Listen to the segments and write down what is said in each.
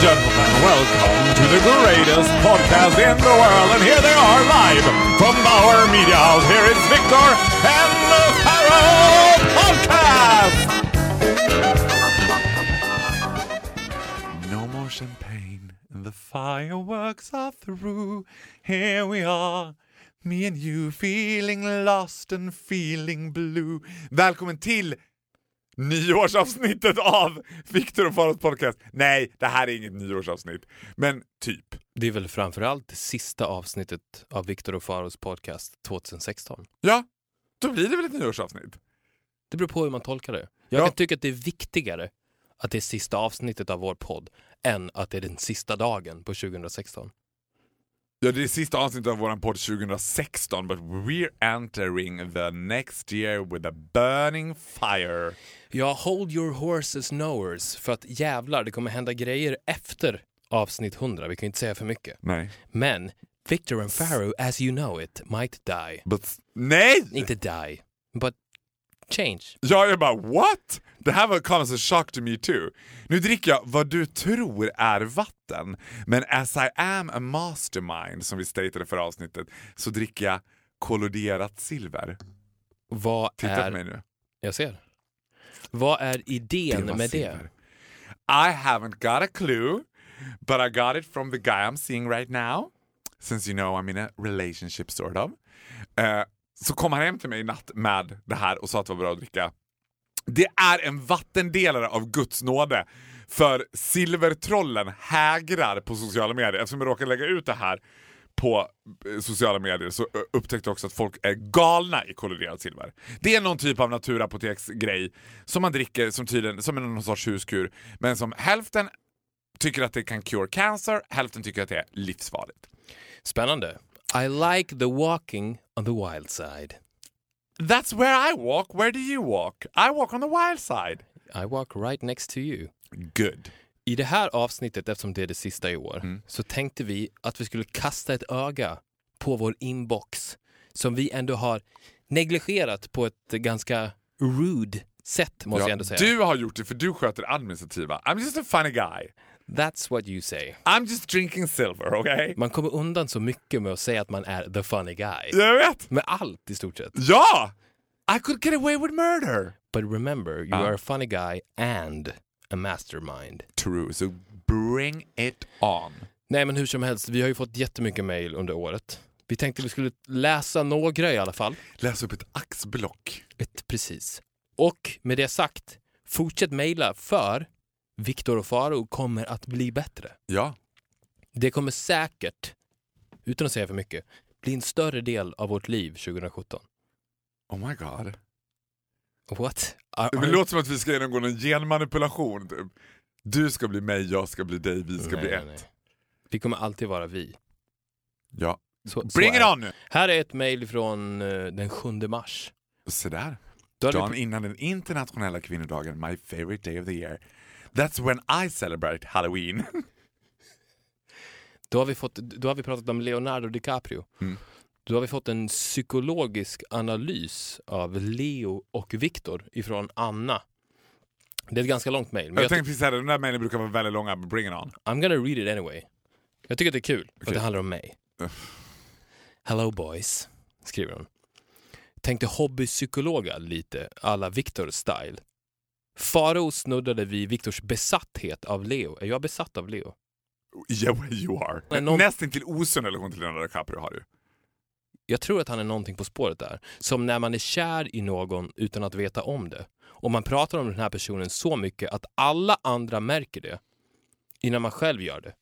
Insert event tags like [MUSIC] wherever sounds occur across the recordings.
Gentlemen, welcome to the greatest podcast in the world. And here they are live from Bauer Media House. Here is Victor and the Pharaoh Podcast! No more champagne, the fireworks are through. Here we are. Me and you feeling lost and feeling blue. Välkommen till nyårsavsnittet av Viktor och Faros podcast. Nej, det här är inget nyårsavsnitt, men typ. Det är väl framförallt det sista avsnittet av Viktor och Faros podcast 2016. Ja, då blir det väl ett nyårsavsnitt. Det beror på hur man tolkar det. Jag Ja. kan tycka att det är viktigare att det är sista avsnittet av vår podd än att det är den sista dagen på 2016. Ja, det är sista avsnittet av vår podd 2016, but we're entering the next year with a burning fire. Ja, hold your horses knowers för att jävlar, det kommer hända grejer efter avsnitt 100. Vi kan ju inte säga för mycket. Nej. Men Victor and Pharaoh, as you know it, might die. But... Nej! Inte die, but change. Ja, jag bara what? Det här var comes as shock to me too. Nu dricker jag vad du tror är vatten, men as I am a mastermind, som vi statade förra avsnittet, så dricker jag kolloderat silver. Vad Titta är... på mig nu. Jag ser. Vad är idén var med det? silver. I haven't got a clue, but I got it from the guy I'm seeing right now. Since you know I'm in a relationship sort of. Eh, så kom han hem till mig i natt med det här och sa att det var bra att dricka. Det är en vattendelare av Guds nåde. För silvertrollen hägrar på sociala medier. Eftersom jag råkade lägga ut det här på eh, sociala medier så eh, upptäckte jag också att folk är galna i kolliderat silver. Det är någon typ av naturapoteksgrej som man dricker som tydligen som är någon sorts huskur men som hälften tycker att det kan cure cancer, hälften tycker att det är livsfarligt. Spännande. I like the walking on the wild side. That's where I walk, where do you walk? I walk on the wild side. I walk right next to you. Good. I det här avsnittet, eftersom det är det sista i år, Mm. så tänkte vi att vi skulle kasta ett öga på vår inbox som vi ändå har negligerat på ett ganska rude sätt, måste jag ändå säga. du har gjort det för du sköter administrativa. I'm just a funny guy. That's what you say. I'm just drinking silver, okay? Man kommer undan så mycket med att säga att man är the funny guy. Jag vet! Med allt i stort sett. Ja! I could get away with murder. But remember, you Ja. are a funny guy and a mastermind. True, so bring it on. Nej men hur som helst, vi har ju fått jättemycket mail under året. Vi tänkte vi skulle läsa några i alla fall. Läs upp ett axblock. Ett precis. Och med det sagt, fortsätt mejla för Viktor och Faro kommer att bli bättre. Ja. Det kommer säkert, utan att säga för mycket, bli en större del av vårt liv 2017. Oh my god. What? Are, Det are- låter som att vi ska genomgå någon genmanipulation. Typ. Du ska bli mig, jag ska bli dig, vi ska Nej, bli nej, ett. nej. Vi kommer alltid vara vi. Ja. Så, så Bring it är det. on nu! Här är ett mejl från eh, den 7 mars. Så där. Dagen innan den internationella kvinnodagen, my favorite day of the year. That's when I celebrate Halloween. [LAUGHS] då, har vi fått, då har vi pratat om Leonardo DiCaprio. Mm. Då har vi fått en psykologisk analys av Leo och Viktor ifrån Anna. Det är ett ganska långt mejl, jag jag, tänkte precis säga det, de där mejlen brukar vara väldigt långa, bring it on. I'm gonna read it anyway. Jag tycker att det är kul, för att Okej. det handlar om mig. Hello boys, skriver hon. Tänkte hobbypsykologa lite, alla Victor style. Faro snuddade vid Viktors besatthet av Leo. Är jag besatt av Leo? Yeah, you are. Men någon- Nästan till osund relation till Leonardo DiCaprio har du. Jag tror att han är någonting på spåret där. Som när man är kär i någon utan att veta om det. Och man pratar om den här personen så mycket att alla andra märker det innan man själv gör det.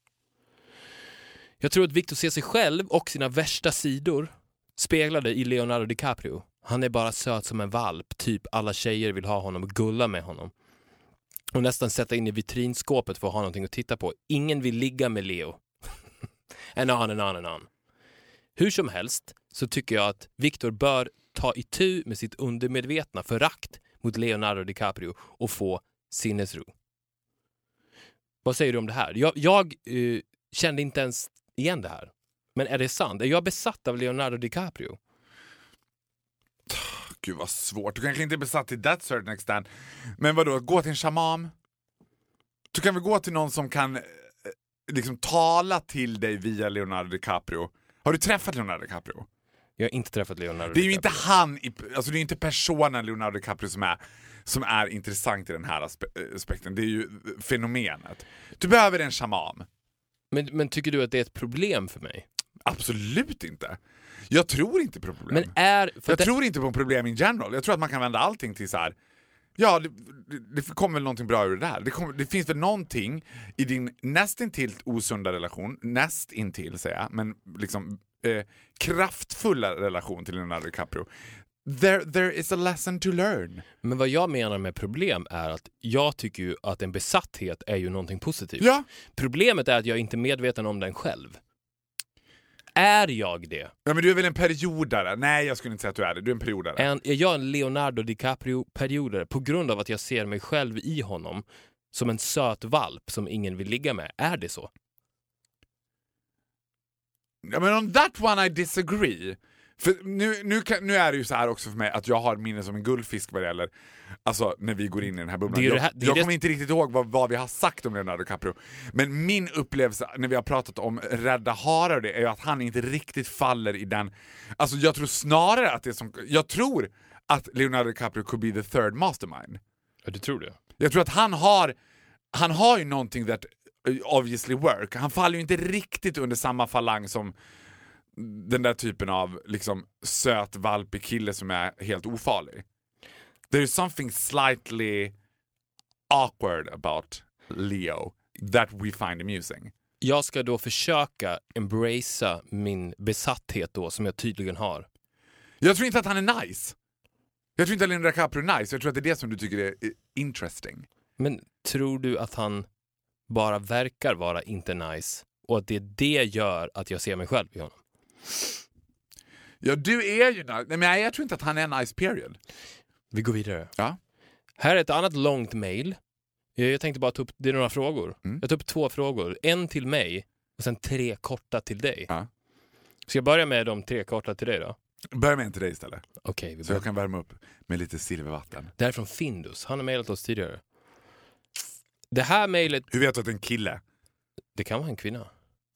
Jag tror att Victor ser sig själv och sina värsta sidor speglade i Leonardo DiCaprio. Han är bara söt som en valp, typ alla tjejer vill ha honom och gulla med honom. Och nästan sätta in i vitrinskåpet för att ha någonting att titta på. Ingen vill ligga med Leo. And on and on and on. Hur som helst så tycker jag att Victor bör ta itu med sitt undermedvetna förakt mot Leonardo DiCaprio och få sinnesro. Vad säger du om det här? Jag, jag uh, kände inte ens igen det här. Men är det sant? Är jag besatt av Leonardo DiCaprio? Gud vad svårt. Du kanske inte är besatt till that certain extent. Men vadå, gå till en shaman? Du kan väl gå till någon som kan eh, liksom tala till dig via Leonardo DiCaprio? Har du träffat Leonardo DiCaprio? Jag har inte träffat Leonardo Det är ju inte DiCaprio. han, i- alltså det är inte personen Leonardo DiCaprio som är, som är intressant i den här aspe- eh, aspekten. Det är ju fenomenet. Du behöver en shaman. Men, men tycker du att det är ett problem för mig? Absolut inte. Jag tror inte på problem. Men är... För jag det, tror inte på problem in general. Jag tror att man kan vända allting till så här. Ja, det, det, det kommer väl någonting bra ur det där. Det, kommer, det finns väl någonting i din nästintill osunda relation, nästintill säger jag, men liksom eh, kraftfulla relation till Leonardo DiCaprio. There, there is a lesson to learn. Men vad jag menar med problem är att jag tycker ju att en besatthet är ju någonting positivt. Ja, Problemet är att jag inte är medveten om den själv. Är jag det? ja men du är väl en periodare? Nej, jag skulle inte säga att du är det. Du är en periodare. En, är jag en Leonardo DiCaprio-periodare på grund av att jag ser mig själv i honom som en söt valp som ingen vill ligga med? Är det så? Ja, men on that one I disagree. För nu, nu, kan, nu är det ju så här också för mig att jag har minne som en guldfisk vad det gäller Alltså när vi går in i den här bubblan. Det jag det här- jag det- kommer inte riktigt ihåg vad, vad vi har sagt om Leonardo DiCaprio. Men min upplevelse när vi har pratat om rädda harar det är ju att han inte riktigt faller i den... Alltså jag tror snarare att det som... Jag tror att Leonardo DiCaprio could be the third mastermind. Ja, du tror det? Jag tror att han har, han har ju någonting that uh, obviously work. Han faller ju inte riktigt under samma falang som den där typen av liksom söt valpig kille som är helt ofarlig. There is something slightly awkward about Leo that we find amusing. Jag ska då försöka embracea min besatthet då, som jag tydligen har. Jag tror inte att han är nice. Jag tror inte att Leonardo DiCaprio är nice, jag tror att det är det som du tycker är är interesting. Men tror du att han bara verkar vara inte nice och att det det gör att jag ser mig själv i honom? Ja, du är ju nice. Nej, men jag tror inte att han är nice period. Vi går vidare. Ja. Här är ett annat långt mail. Jag tänkte bara ta upp, det är några frågor. Mm. Jag tar upp två frågor. En till mig och sen tre korta till dig. Ja. Ska jag börja med de tre korta till dig då? Börja med en till dig istället. Vi Så jag kan värma upp med lite silvervatten. Det här är från Findus. Han har mejlat oss tidigare. Det här mejlet, Hur vet du att det är en kille? det kan vara en kvinna.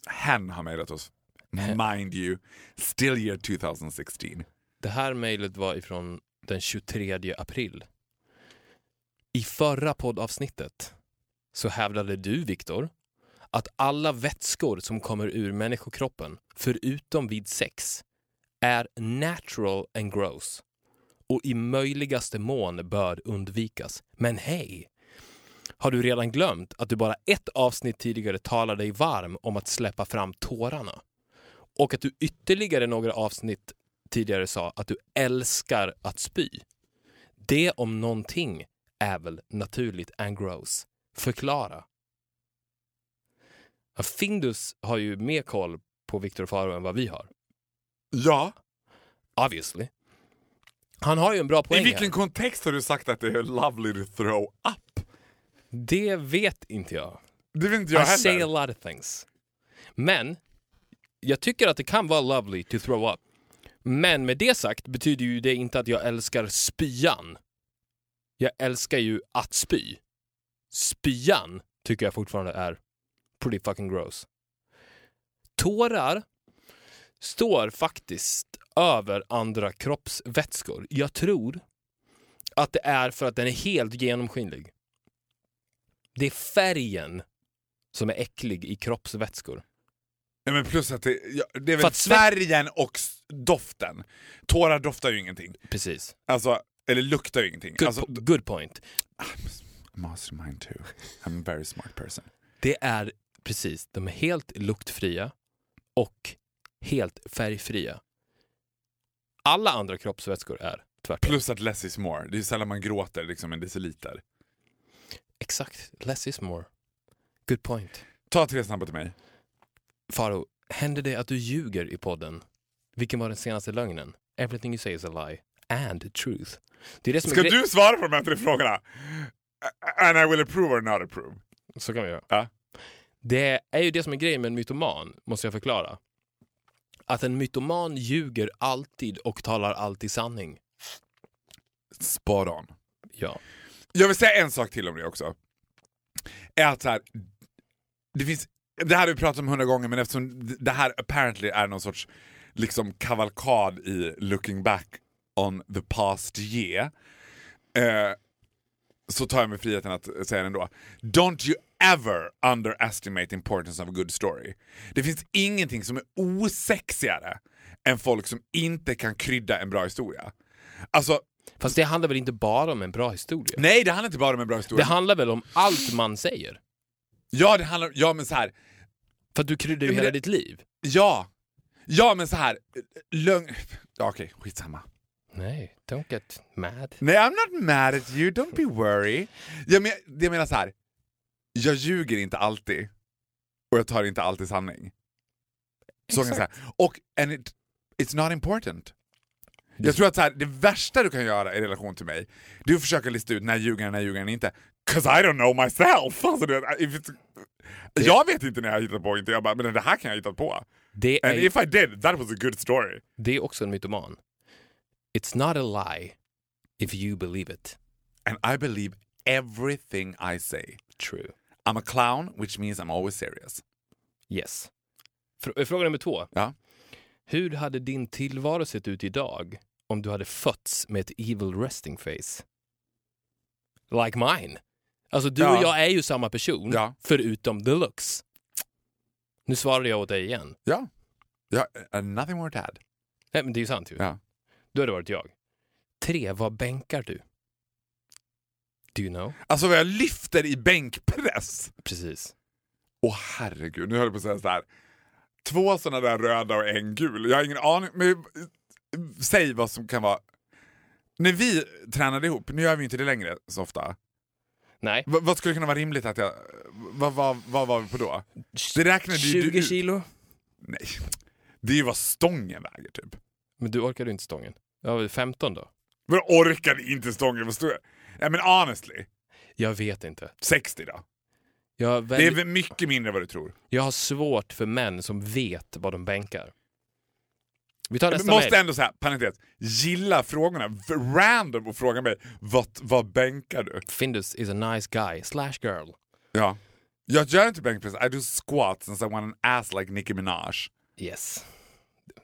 Hen har mejlat oss. Mind you, still year 2016. Det här mejlet var ifrån den 23 april. I förra poddavsnittet så hävdade du, Viktor, att alla vätskor som kommer ur människokroppen, förutom vid sex, är natural and gross och i möjligaste mån bör undvikas. Men hej! Har du redan glömt att du bara ett avsnitt tidigare talade dig varm om att släppa fram tårarna? Och att du ytterligare några avsnitt tidigare sa att du älskar att spy. Det om någonting är väl naturligt and gross. Förklara. Findus har ju mer koll på Viktor Faro än vad vi har. Ja, Obviously. Han har ju en bra poäng i vilken här. kontext har du sagt att det är lovely to throw up? Det vet inte jag. Det vet inte jag I say a heller. lot of things. Men jag tycker att det kan vara lovely to throw up. Men med det sagt betyder ju det inte att jag älskar spyan. Jag älskar ju att spy. Spyan tycker jag fortfarande är pretty fucking gross. Tårar står faktiskt över andra kroppsvätskor. Jag tror att det är för att den är helt genomskinlig. Det är färgen som är äcklig i kroppsvätskor. Nej, men plus att det, ja, det är väl färgen och doften. Tårar doftar ju ingenting. Precis. Alltså, eller luktar ju ingenting. Good, Alltså, po- good point. mastermind too. I'm a very smart person. Det är precis, de är helt luktfria och helt färgfria. Alla andra kroppsvätskor är tvärtom. Plus att less is more. Det är sällan man gråter liksom en deciliter. Exakt, less is more. Good point. Ta tre snabba till mig. Faro, Händer det att du ljuger i podden? Vilken var den senaste lögnen? Everything you say is a lie. And truth. Det är det som Ska är du svara på de här tre frågorna? And I will approve or not approve. Så kan vi göra. Ja. Det är ju det som är grejen med en mytoman, måste jag förklara. Att en mytoman ljuger alltid och talar alltid sanning. Spot on. Ja. Jag vill säga en sak till om det också. Är att så här, det finns, det här har vi pratat om hundra gånger men eftersom det här apparently är någon sorts liksom kavalkad i looking back on the past year. Eh, så tar jag mig friheten att säga det ändå. Don't you ever underestimate importance of a good story. Det finns ingenting som är osexigare än folk som inte kan krydda en bra historia. Alltså, Fast det handlar väl inte bara om en bra historia? nej det handlar inte bara om en bra historia. Det handlar väl om allt man säger? Ja, det handlar ja men så här. För att du kryddar ju hela det- ditt liv. Ja. Ja men så här. lögn... Ja, okej, skitsamma. Nej, don't get mad. Nej, I'm not mad at you, don't be worried. Jag, men, jag menar så här. jag ljuger inte alltid. Och jag tar inte alltid sanning. Så kan jag säga. Och and it, it's not important. Jag tror att så här, det värsta du kan göra i relation till mig, det är att försöka lista ut när ljuger när ljuger inte. 'Cause I don't know myself! [LAUGHS] Alltså, if it's, jag vet inte när jag hittat på inte, jag bara, men det här kan jag ha hittat på. Det And är, if I did, that was a good story. det är också en mytoman. It's not a lie if you believe it. And I believe everything I say. True. I'm a clown, which means I'm always serious. Yes. Fr- fråga nummer två. Ja. Hur hade din tillvaro sett ut idag om du hade fötts med ett evil resting face? Like mine. Alltså du Ja. och jag är ju samma person, Ja. förutom the looks. Nu svarade jag åt dig igen. Ja. ja uh, nothing more to add. Nej men det är ju sant ju. Ja. Då hade det varit jag. Tre, vad bänkar du? Do you know? Alltså vad jag lyfter i bänkpress. Precis. Åh herregud, nu höll jag på att säga så här. Två såna där röda och en gul. Jag har ingen aning. Men, eh, säg vad som kan vara... När vi tränade ihop, nu gör vi inte det längre så ofta. Nej. V- vad skulle kunna vara rimligt att jag... Vad, vad, vad var vi på då? Det räknade ju du 20 ut. kilo? Nej. Det är ju vad stången väger typ. Men du orkade inte stången. Ja, 15 då? Men orkade inte stången? Vad stod jag? Ja, men honestly, Jag vet inte. 60 då. Jag, Det är väl mycket mindre än vad du tror. jag har svårt för män som vet vad de bänkar. Vi tar nästa måste mejl. ändå säga, parentes, gilla frågorna. Random och fråga mig, vad, vad bänkar du? Findus is a nice guy slash girl. Ja. Jag gör inte bänkpress, I do squats since I want an ass like Nicki Minaj. Yes.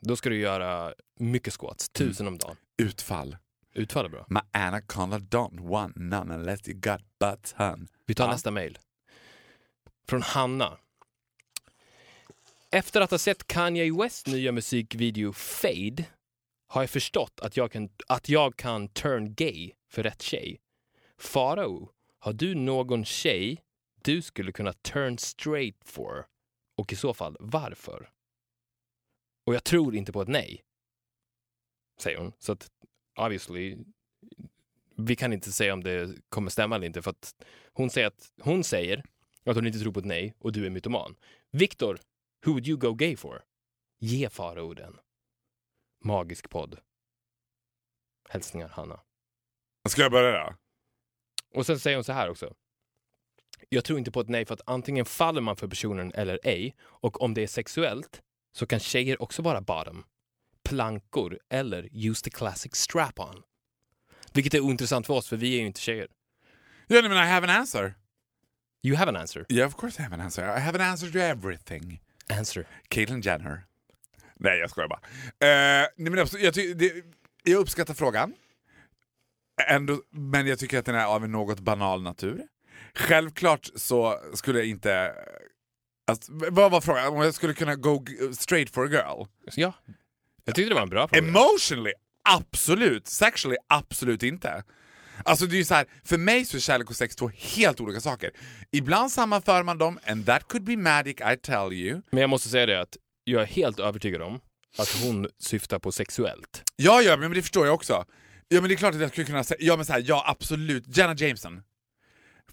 Då ska du göra mycket squats, tusen om dagen. Utfall. Utfall är bra. My anaconda don't want none unless you got butt hun. Vi tar Ja. nästa mejl. Från Hanna. Efter att ha sett Kanye West nya musikvideo Fade har jag förstått att jag kan, att jag kan turn gay för rätt tjej. Farao, har du någon tjej du skulle kunna turn straight for? Och i så fall varför? Och jag tror inte på ett nej. Säger hon. Så att obviously, vi kan inte säga om det kommer stämma eller inte för att hon säger att hon säger att hon inte tror på ett nej och du är mytoman. Viktor, who would you go gay for? Ge Farao den. Magisk podd. Hälsningar Hanna. Ska jag börja då? Och sen säger hon så här också. Jag tror inte på ett nej för att antingen faller man för personen eller ej och om det är sexuellt så kan tjejer också vara bottom, plankor eller use the classic strap-on. Vilket är ointressant för oss för vi är ju inte tjejer. Ja, nej, men I have an answer. You have an answer. Yeah, of course I have an answer. I have an answer to everything. Answer. Caitlyn Jenner. Nej, jag skojar bara. Eh, nej, men jag, ty- det, jag uppskattar frågan. Ändå, men jag tycker att den är av en något banal natur. Självklart så skulle jag inte... Alltså, vad var frågan? Om jag skulle kunna go straight for a girl? Ja. Jag tyckte det var en bra fråga. Emotionally, absolut. Sexually, absolut inte. Alltså det är ju så här, för mig så är kärlek och sex två helt olika saker. Ibland sammanför man dem, and that could be magic, I tell you. Men jag måste säga det att jag är helt övertygad om att hon syftar på sexuellt. Ja, ja, men det förstår jag också. Ja, men det är klart att jag skulle kunna säga, ja men så här, ja absolut, Jenna Jameson.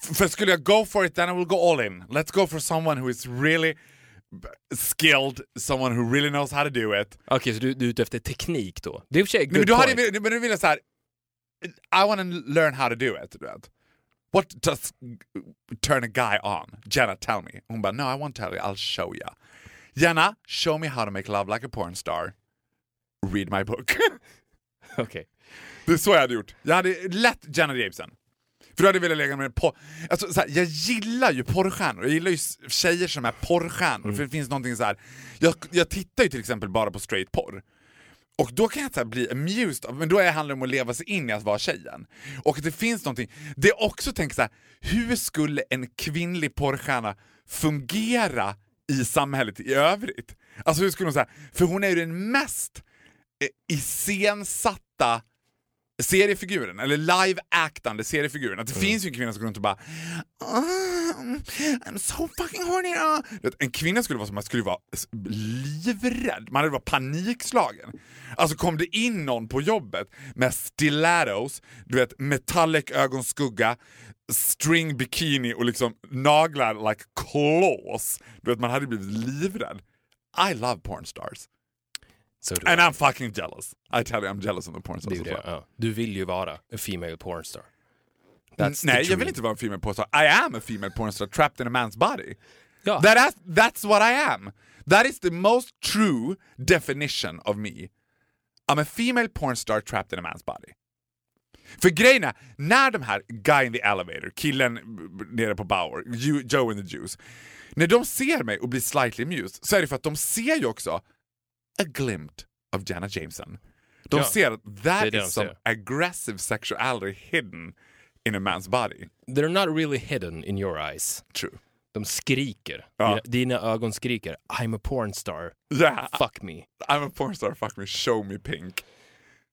F- för skulle jag go for it then I will go all in. Let's go for someone who is really skilled, someone who really knows how to do it. Okej, så du, du är ute efter teknik då? Det är i och för sig men good du hade, men du ville så här. I want to learn how to do it. Du vet. What does turn a guy on? Jenna, tell me. Hon bara, no I won't tell you, I'll show you. Jenna, show me how to make love like a porn star. Read my book. [LAUGHS] Okej. Det är så jag hade gjort. Jag hade lätt Jenna Jameson. För då hade jag velat lägga med på... Alltså, så här, jag gillar ju porrstjärnor, jag gillar ju tjejer som är porrstjärnor. För det finns någonting så här. Jag, jag tittar ju till exempel bara på straight porr. Och då kan jag så här bli amused, men då handlar det om att leva sig in i att vara tjejen. Och det finns någonting, det är också tänker så här, hur skulle en kvinnlig porrstjärna fungera i samhället i övrigt? Alltså hur skulle hon säga, för hon är ju den mest eh, iscensatta seriefiguren, eller live-actande seriefiguren. Att det finns ju en kvinna som går runt och bara "Ah, I'm so fucking horny. ah." Du vet, En kvinna skulle vara som man skulle vara livrädd, man hade varit panikslagen. Alltså kom det in någon på jobbet med stilettos, du vet metallic ögonskugga, string bikini och liksom naglar like claws. Du vet man hade blivit livrädd. I love porn du, And I'm fucking jealous. I tell you I'm jealous of the porn stars well. Ja. Du vill ju vara a female pornstar. That's Nej, jag vill inte vara en female pornstar. I am a female pornstar trapped in a man's body. Ja. That is, that's what I am. That is the most true definition of me. I'm a female pornstar trapped in a man's body. För grejen är, när de här guy in the elevator, killen nere på Bauer, Joe and the Juice, när de ser mig och blir slightly amused så är det för att de ser ju också a glimpse of Jenna Jameson. De Ja, ser att that is some aggressive sexuality hidden in a man's body. They're not really hidden in your eyes. True. De skriker. Ja. Dina, ögon skriker I'm a pornstar. Yeah, Fuck me. I'm a pornstar, fuck me, show me pink.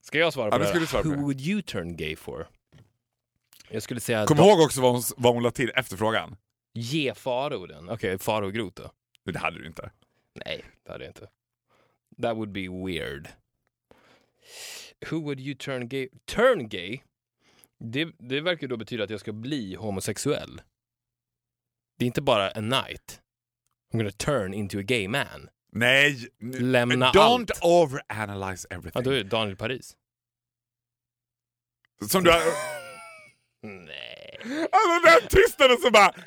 Ska jag svara Ja, på nu det här? svara på Who det. would you turn gay for? Jag skulle säga Kom ihåg också vad hon, vad hon la till efter frågan. ge Faro den. Okej, Faro Groth då? Det hade du inte. Nej, det hade jag inte. That would be weird. Who would you turn gay? Turn gay? Det, det verkar då betyda att jag ska bli homosexuell. Det är inte bara a night. I'm gonna turn into a gay man. Nej! Lämna Don't allt. overanalyze Ja, everything. då är det Daniel Paris. Som du har... [LAUGHS] Nej. Alltså den tystnaden som bara... [LAUGHS]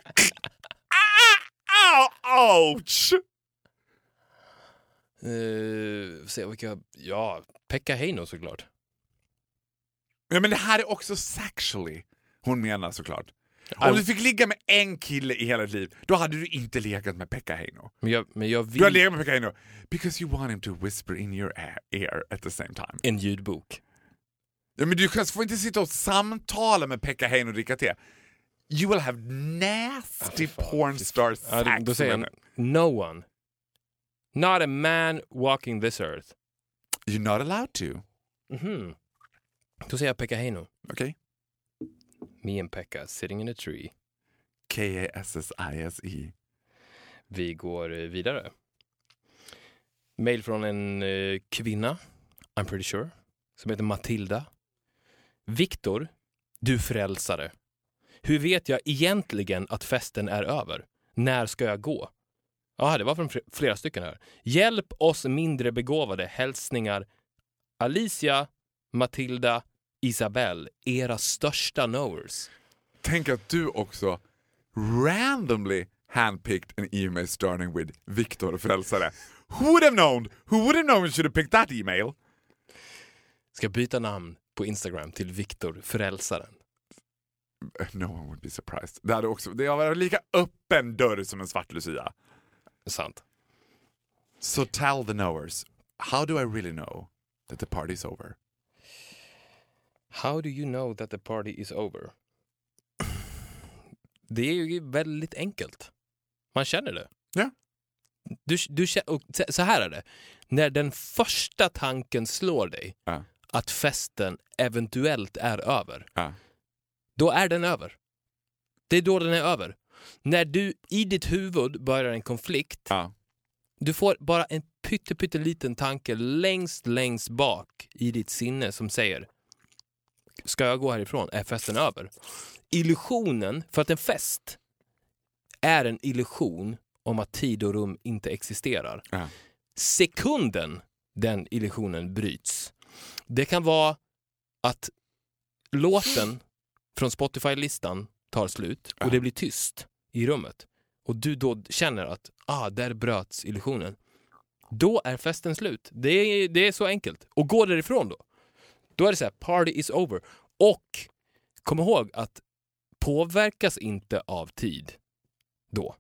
Ah, ouch! Uh, se vilka... Ja, Pekka Heino såklart. Ja, men det här är också sexually hon menar såklart. Om du fick ligga med en kille i hela ditt liv, då hade du inte legat med Pekka Heino. Men jag, men jag Du har vill... legat med Pekka Heino because you want him to whisper in your ear, at the same time. En ljudbok. Ja, men du får inte sitta och samtala med Pekka Heino och dricka te. You will have nasty porn star sex. Ja, då- säger him. no one. Not a man walking this earth. You're not allowed to. Mhm. Då säger jag Pekka Heino. Okay? Me and Pekka sitting in a tree. K-A-S-S-I-S-E. Vi går eh, vidare. Mail från en eh, kvinna, I'm pretty sure, som heter Matilda. Viktor, du frälsare. Hur vet jag egentligen att festen är över? När ska jag gå? Ja, det var från fl- flera stycken här. Hjälp oss mindre begåvade. Hälsningar Alicia, Matilda, Isabelle, era största knowers. Tänk att du också randomly handpicked an email starting with Viktor Frälsare. Who would have known? Who would have known should have picked that email? Ska byta namn på Instagram till Viktor Frälsaren. No one would be surprised. Det hade också, det var lika öppen dörr som en svart lucia. Sant. So tell the knowers, how do I really know that the party's over? How do you know that the party is over? Det är ju väldigt enkelt. Man känner det. Ja. Du, du, och så här är det. När den första tanken slår dig Ja. att festen eventuellt är över, Ja. då är den över. Det är då den är över. När du i ditt huvud börjar en konflikt, Ja. du får bara en pytte, pytteliten tanke längst, längst bak i ditt sinne som säger Ska jag gå härifrån? Är festen över? Illusionen, för att en fest är en illusion om att tid och rum inte existerar. Ja. Sekunden den illusionen bryts. Det kan vara att låten från Spotify-listan tar slut och det blir tyst i rummet. Och du då känner att ah, där bröts illusionen. Då är festen slut. Det är, det är så enkelt. Och gå därifrån då. Då är det så här, party is over. Och kom ihåg att påverkas inte av tid då.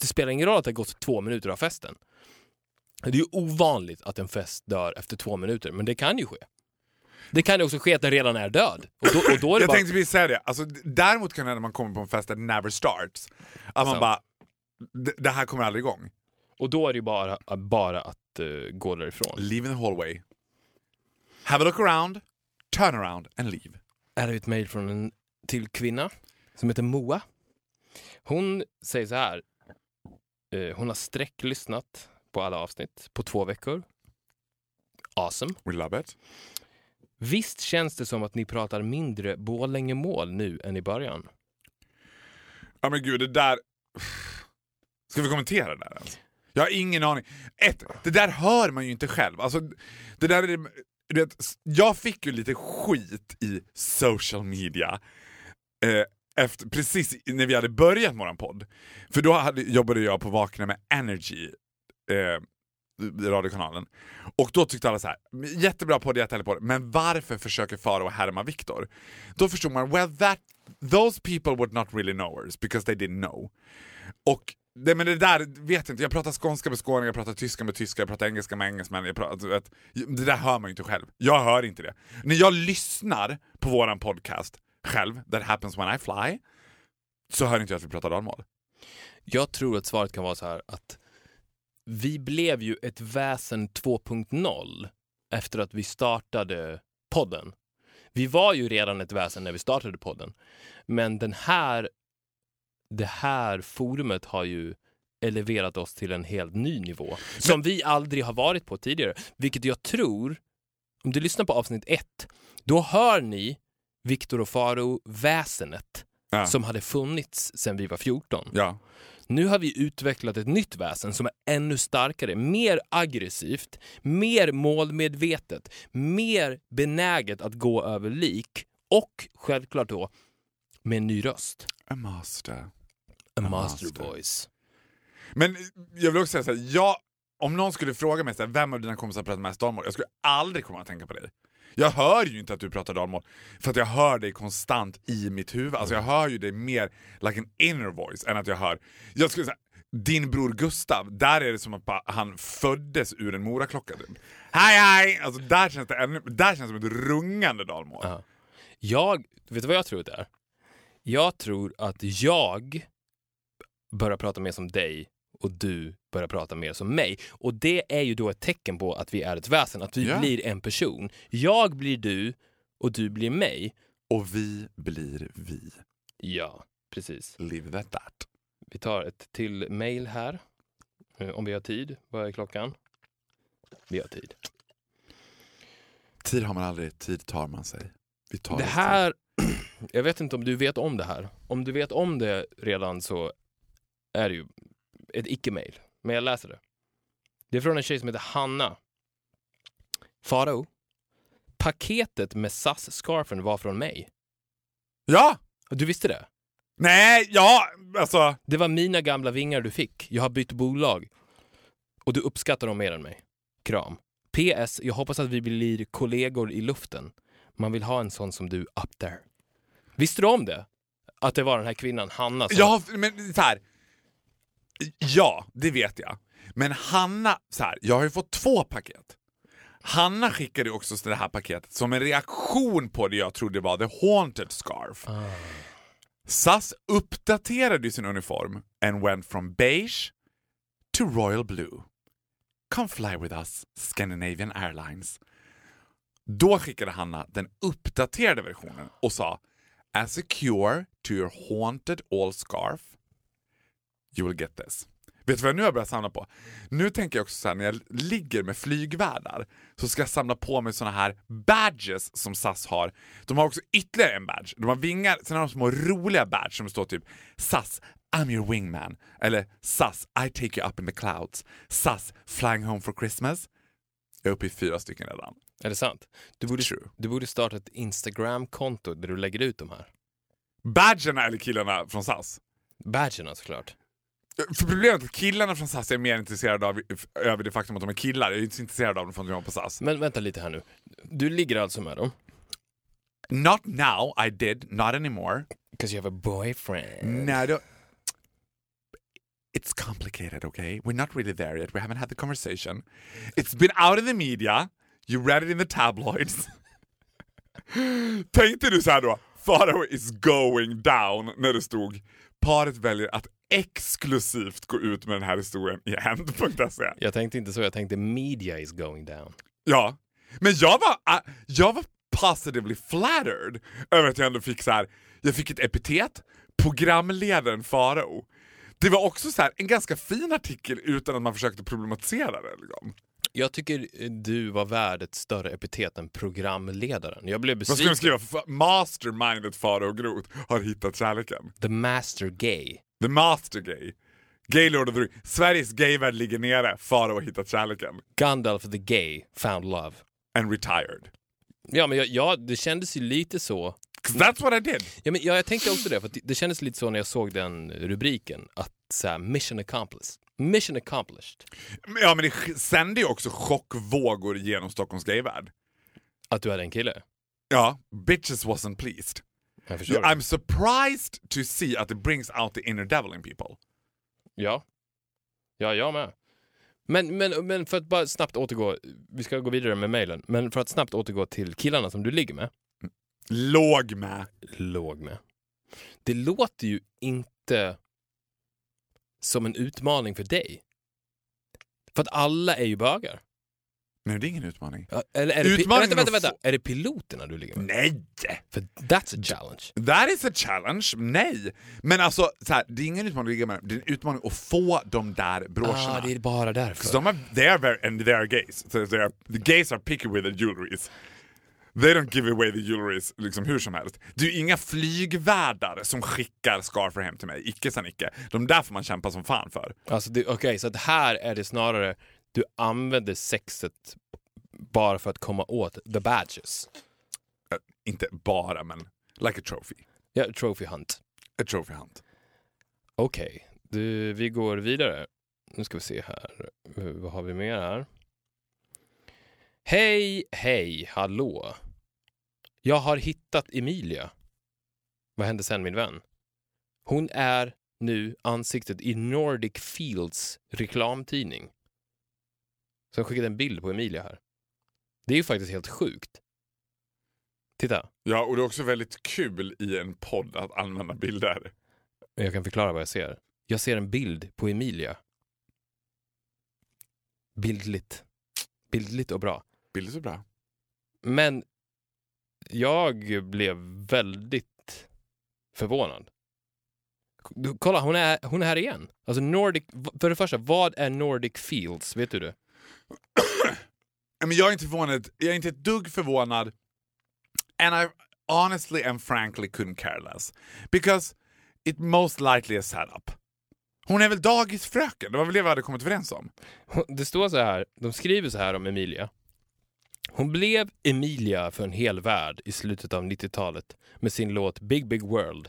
Det spelar ingen roll att det har gått två minuter av festen. Det är ju ovanligt att en fest dör efter två minuter, men det kan ju ske. Det kan ju också ske att den redan är död. Och då, och då är det Jag bara... tänkte precis säga det, alltså, däremot kan det hända när man kommer på en fest that never starts. Att man bara, "D- det här kommer aldrig igång. Och då är det ju bara, bara att eh, gå därifrån. Leave in the hallway. Have a look around, turn around and leave. Är det ett mejl från en till kvinna som heter Moa. Hon säger så här. Eh, hon har sträcklyssnat på alla avsnitt på två veckor. Awesome. We love it. Visst känns det som att ni pratar mindre Borlänge-mål nu än i början? Ja men gud, det där... Ska vi kommentera det där ens? Jag har ingen aning. Ett, det där hör man ju inte själv. Alltså, det där är, du vet, jag fick ju lite skit i social media eh, efter, precis när vi hade börjat vår podd. För då hade, jobbade jag på Vakna med Energy, eh, Eh, radiokanalen. Och då tyckte alla så här, jättebra podd, jättehärlig podd, men varför försöker Faro härma Viktor? Då förstod man, well that, those people would not really know us because they didn't know. Och det, men det där vet jag inte, jag pratar skånska med skåningar, jag pratar tyska med tyskar, jag pratar engelska med engelsmän. Jag pratar, vet, det där hör man ju inte själv. Jag hör inte det. När jag lyssnar på våran podcast själv, That happens when I fly, så hör inte jag att vi pratar dalmål. Jag tror att svaret kan vara så här att vi blev ju ett väsen 2.0 efter att vi startade podden. Vi var ju redan ett väsen när vi startade podden. Men den här, det här forumet har ju eleverat oss till en helt ny nivå som vi aldrig har varit på tidigare. Vilket jag tror, om du lyssnar på avsnitt ett, då hör ni Viktor och Faro väsenet Ja. som hade funnits sedan vi var 14. Ja. Nu har vi utvecklat ett nytt väsen som är ännu starkare, mer aggressivt, mer målmedvetet, mer benäget att gå över lik och självklart då med en ny röst. A master. A master. master voice. Men jag vill också säga såhär, jag, om någon skulle fråga mig såhär, vem av dina kompisar pratar mest dalmål? Jag skulle aldrig komma att tänka på dig. Jag hör ju inte att du pratar dalmål, för att jag hör dig konstant i mitt huvud. Alltså jag hör ju dig mer like an inner voice än att jag hör... Jag skulle säga, din bror Gustav, där är det som att han föddes ur en moraklocka. Hej hej! Alltså där känns det, ännu, där känns det som ett rungande dalmål. Ja. Jag, vet du vad jag tror det är? Jag tror att jag börjar prata mer som dig och du börjar prata mer som mig. Och det är ju då ett tecken på att vi är ett väsen, att vi Ja. blir en person. Jag blir du och du blir mig. Och vi blir vi. Ja, precis. Live that that. Vi tar ett till mail här. Eh, Om vi har tid. Vad är klockan? Vi har tid. Tid har man aldrig, tid tar man sig. Vi tar Det här, [CLEARS THROAT] jag vet inte om du vet om det här. Om du vet om det redan så är det ju ett icke-mail. Men jag läser det. Det är från en tjej som heter Hanna. Farao. Paketet med SAS-scarfen var från mig. Ja! Du visste det? Nej, ja, alltså. Det var mina gamla vingar du fick. Jag har bytt bolag. Och du uppskattar dem mer än mig. Kram. PS. Jag hoppas att vi blir kollegor i luften. Man vill ha en sån som du up there. Visste du om det? Att det var den här kvinnan, Hanna, som... Har, men så här. Ja, det vet jag. Men Hanna, så här, jag har ju fått två paket. Hanna skickade också det här paketet som en reaktion på det jag trodde var the haunted scarf. SAS uppdaterade sin uniform and went from beige to royal blue. Come fly with us, Scandinavian Airlines. Då skickade Hanna den uppdaterade versionen och sa As a cure to your haunted all scarf you will get this. Vet du vad jag nu har börjat samla på? Nu tänker jag också så här, när jag ligger med flygvärdar så ska jag samla på mig såna här badges som SAS har. De har också ytterligare en badge. De har vingar, sen har de små roliga badge som står typ SAS I'm your wingman. Eller sus, I take you up in the clouds. Sus, flying home for Christmas. Jag är uppe i fyra stycken redan. Är det sant? Du borde, True. du borde starta ett Instagram-konto där du lägger ut de här. Badgerna eller killarna från SAS? Badgerna såklart. För problemet är att killarna från SAS är mer intresserade av över det faktum att de är killar. Jag är inte så intresserad av dem för att de på SAS. Men vänta lite här nu. Du ligger alltså med dem? Not now, I did, not anymore. Because you have a boyfriend. No, don't. It's complicated, okay? We're not really there yet. We haven't had the conversation. It's been out in the media. You read it in the tabloids. [LAUGHS] Tänkte du så här då? Farao is going down när det stod paret väljer att exklusivt gå ut med den här historien i Hänt.se. Jag tänkte inte så, jag tänkte media is going down. Ja, men jag var, äh, jag var positively flattered över att jag ändå fick så här. jag fick ett epitet, programledaren Farao. Det var också så här, en ganska fin artikel utan att man försökte problematisera det. Liksom. Jag tycker eh, du var värd ett större epitet än programledaren. Jag blev Vad skulle de besviken. skriva? Mastermindet Farao Groth har hittat kärleken. The master gay. The master gay. Gaylord of the Ring. Sveriges gayvärld ligger nere, Farao har hittat kärleken. Gandalf the gay found love. And retired. Ja, men jag, ja, det kändes ju lite så. that's what I did. Ja, men ja, jag tänkte också det, för att det- det kändes lite så när jag såg den rubriken. Att så här, mission accomplished. Mission accomplished. Ja men det sände ju också chockvågor genom Stockholms gayvärld. Att du är en kille. Ja, bitches wasn't pleased. I'm surprised to see att it brings out the inner devil in people. Ja. Ja, jag med. Men, men, men för att bara snabbt återgå, vi ska gå vidare med mejlen, men för att snabbt återgå till killarna som du ligger med, Låg med. låg med. Det låter ju inte som en utmaning för dig. För att alla är ju bögar. Nej, det är ingen utmaning. Ja, Eller är det, vänta, vänta, vänta. Är det piloterna du ligger med? Nej! För that's a challenge. That is a challenge. Nej. Men alltså, så här, det är ingen utmaning att ligga med. Det är en utmaning att få de där broscherna. Ah, det är bara därför. de är, they are very, and they are gays. So they are, the gays are picky with their jewelries. They don't give away the jewelries liksom hur som helst. Det är inga flygvärdar som skickar scarfer hem till mig. Icke sa Nicke. De där får man kämpa som fan för. Alltså, Okej, så att här är det snarare du använder sexet bara för att komma åt the badges. Eh, inte bara, men like a trophy. Ja, trophy hunt. A trophy hunt. Okej, du, vi går vidare. Nu ska vi se här. Vad har vi mer här? Hej, hej, hallå. Jag har hittat Emilia. Vad hände sen min vän? Hon är nu ansiktet i Nordic Fields reklamtidning. Så jag skickade en bild på Emilia här. Det är ju faktiskt helt sjukt. Titta, Ja, och det är också väldigt kul i en podd att använda bilder. jag kan förklara vad jag ser. Jag ser en bild på Emilia. Bildligt. Bildligt och bra. Bilder så bra. Men jag blev väldigt förvånad. Kolla, hon är, hon är här igen. Alltså Nordic, för det första, vad är Nordic Fields? Vet du det? [COUGHS] Men jag är inte förvånad. Jag är inte ett dugg förvånad. And I honestly and frankly couldn't care less. Because it most likely as set-up. Hon är väl dagisfröken? Det var väl det vi hade kommit överens om? Det står så här, de skriver så här om Emilia. Hon blev Emilia för en hel värld i slutet av 90-talet med sin låt Big Big World.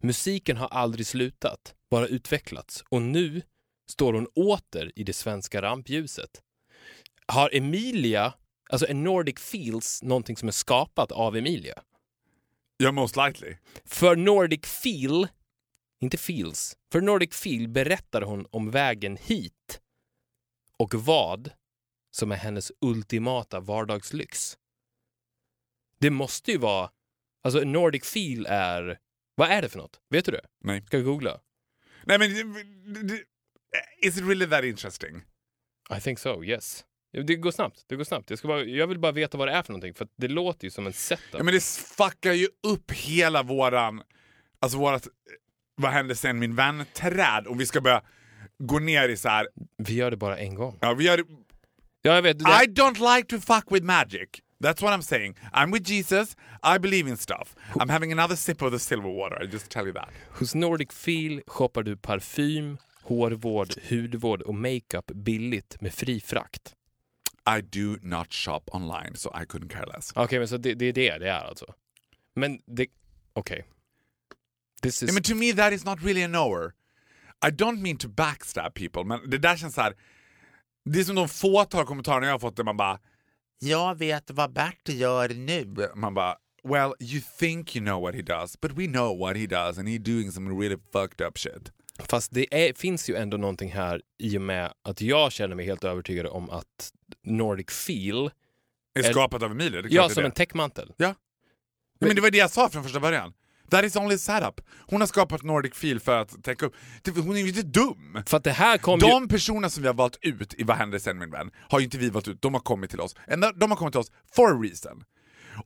Musiken har aldrig slutat, bara utvecklats och nu står hon åter i det svenska rampljuset. Har Emilia, alltså är Nordic Fields någonting som är skapat av Emilia? Ja, most likely. För Nordic Feel, inte Feels, för Nordic Feel berättar hon om vägen hit och vad som är hennes ultimata vardagslyx. Det måste ju vara, alltså Nordic Feel är, vad är det för något? Vet du det? Nej. Ska jag googla? Nej men, is it really that interesting? I think so, yes. Det går snabbt, det går snabbt. Jag, ska bara, jag vill bara veta vad det är för någonting, för det låter ju som en setup. Ja, men det fuckar ju upp hela våran, alltså vårat, vad hände sen min vän-träd om vi ska börja gå ner i så här. Vi gör det bara en gång. ja vi gör Ja, jag vet. Det I don't like to fuck with magic. That's what I'm saying. I'm with Jesus. I believe in stuff. I'm having another sip of the silver water. I just tell you that. Hos Nordic Feel shoppar du parfym, hårvård, hudvård och makeup billigt med fri frakt. I do not shop online, so I couldn't care less. Okej, men så det, det är det det är alltså? Men det... Okej. This is... Yeah, men to me that is not really a knower. I don't mean to backstab people, men det där känns så här. Det är som de fåtal kommentarerna jag har fått där man bara “Jag vet vad Bert gör nu”. Man bara “Well, you think you know what he does, but we know what he does and he's doing some really fucked up shit”. Fast det är, finns ju ändå någonting här i och med att jag känner mig helt övertygad om att Nordic Feel, Är skapat av Emilia, det är klart ja som det. en täckmantel. Ja. Men det var det jag sa från första början. That is only setup. Hon har skapat Nordic Feel för att täcka upp. Hon är ju inte dum. För att det här kom ju... De personerna som vi har valt ut i Vad händer sen min vän har ju inte vi valt ut, de har kommit till oss. De har kommit till oss for a reason.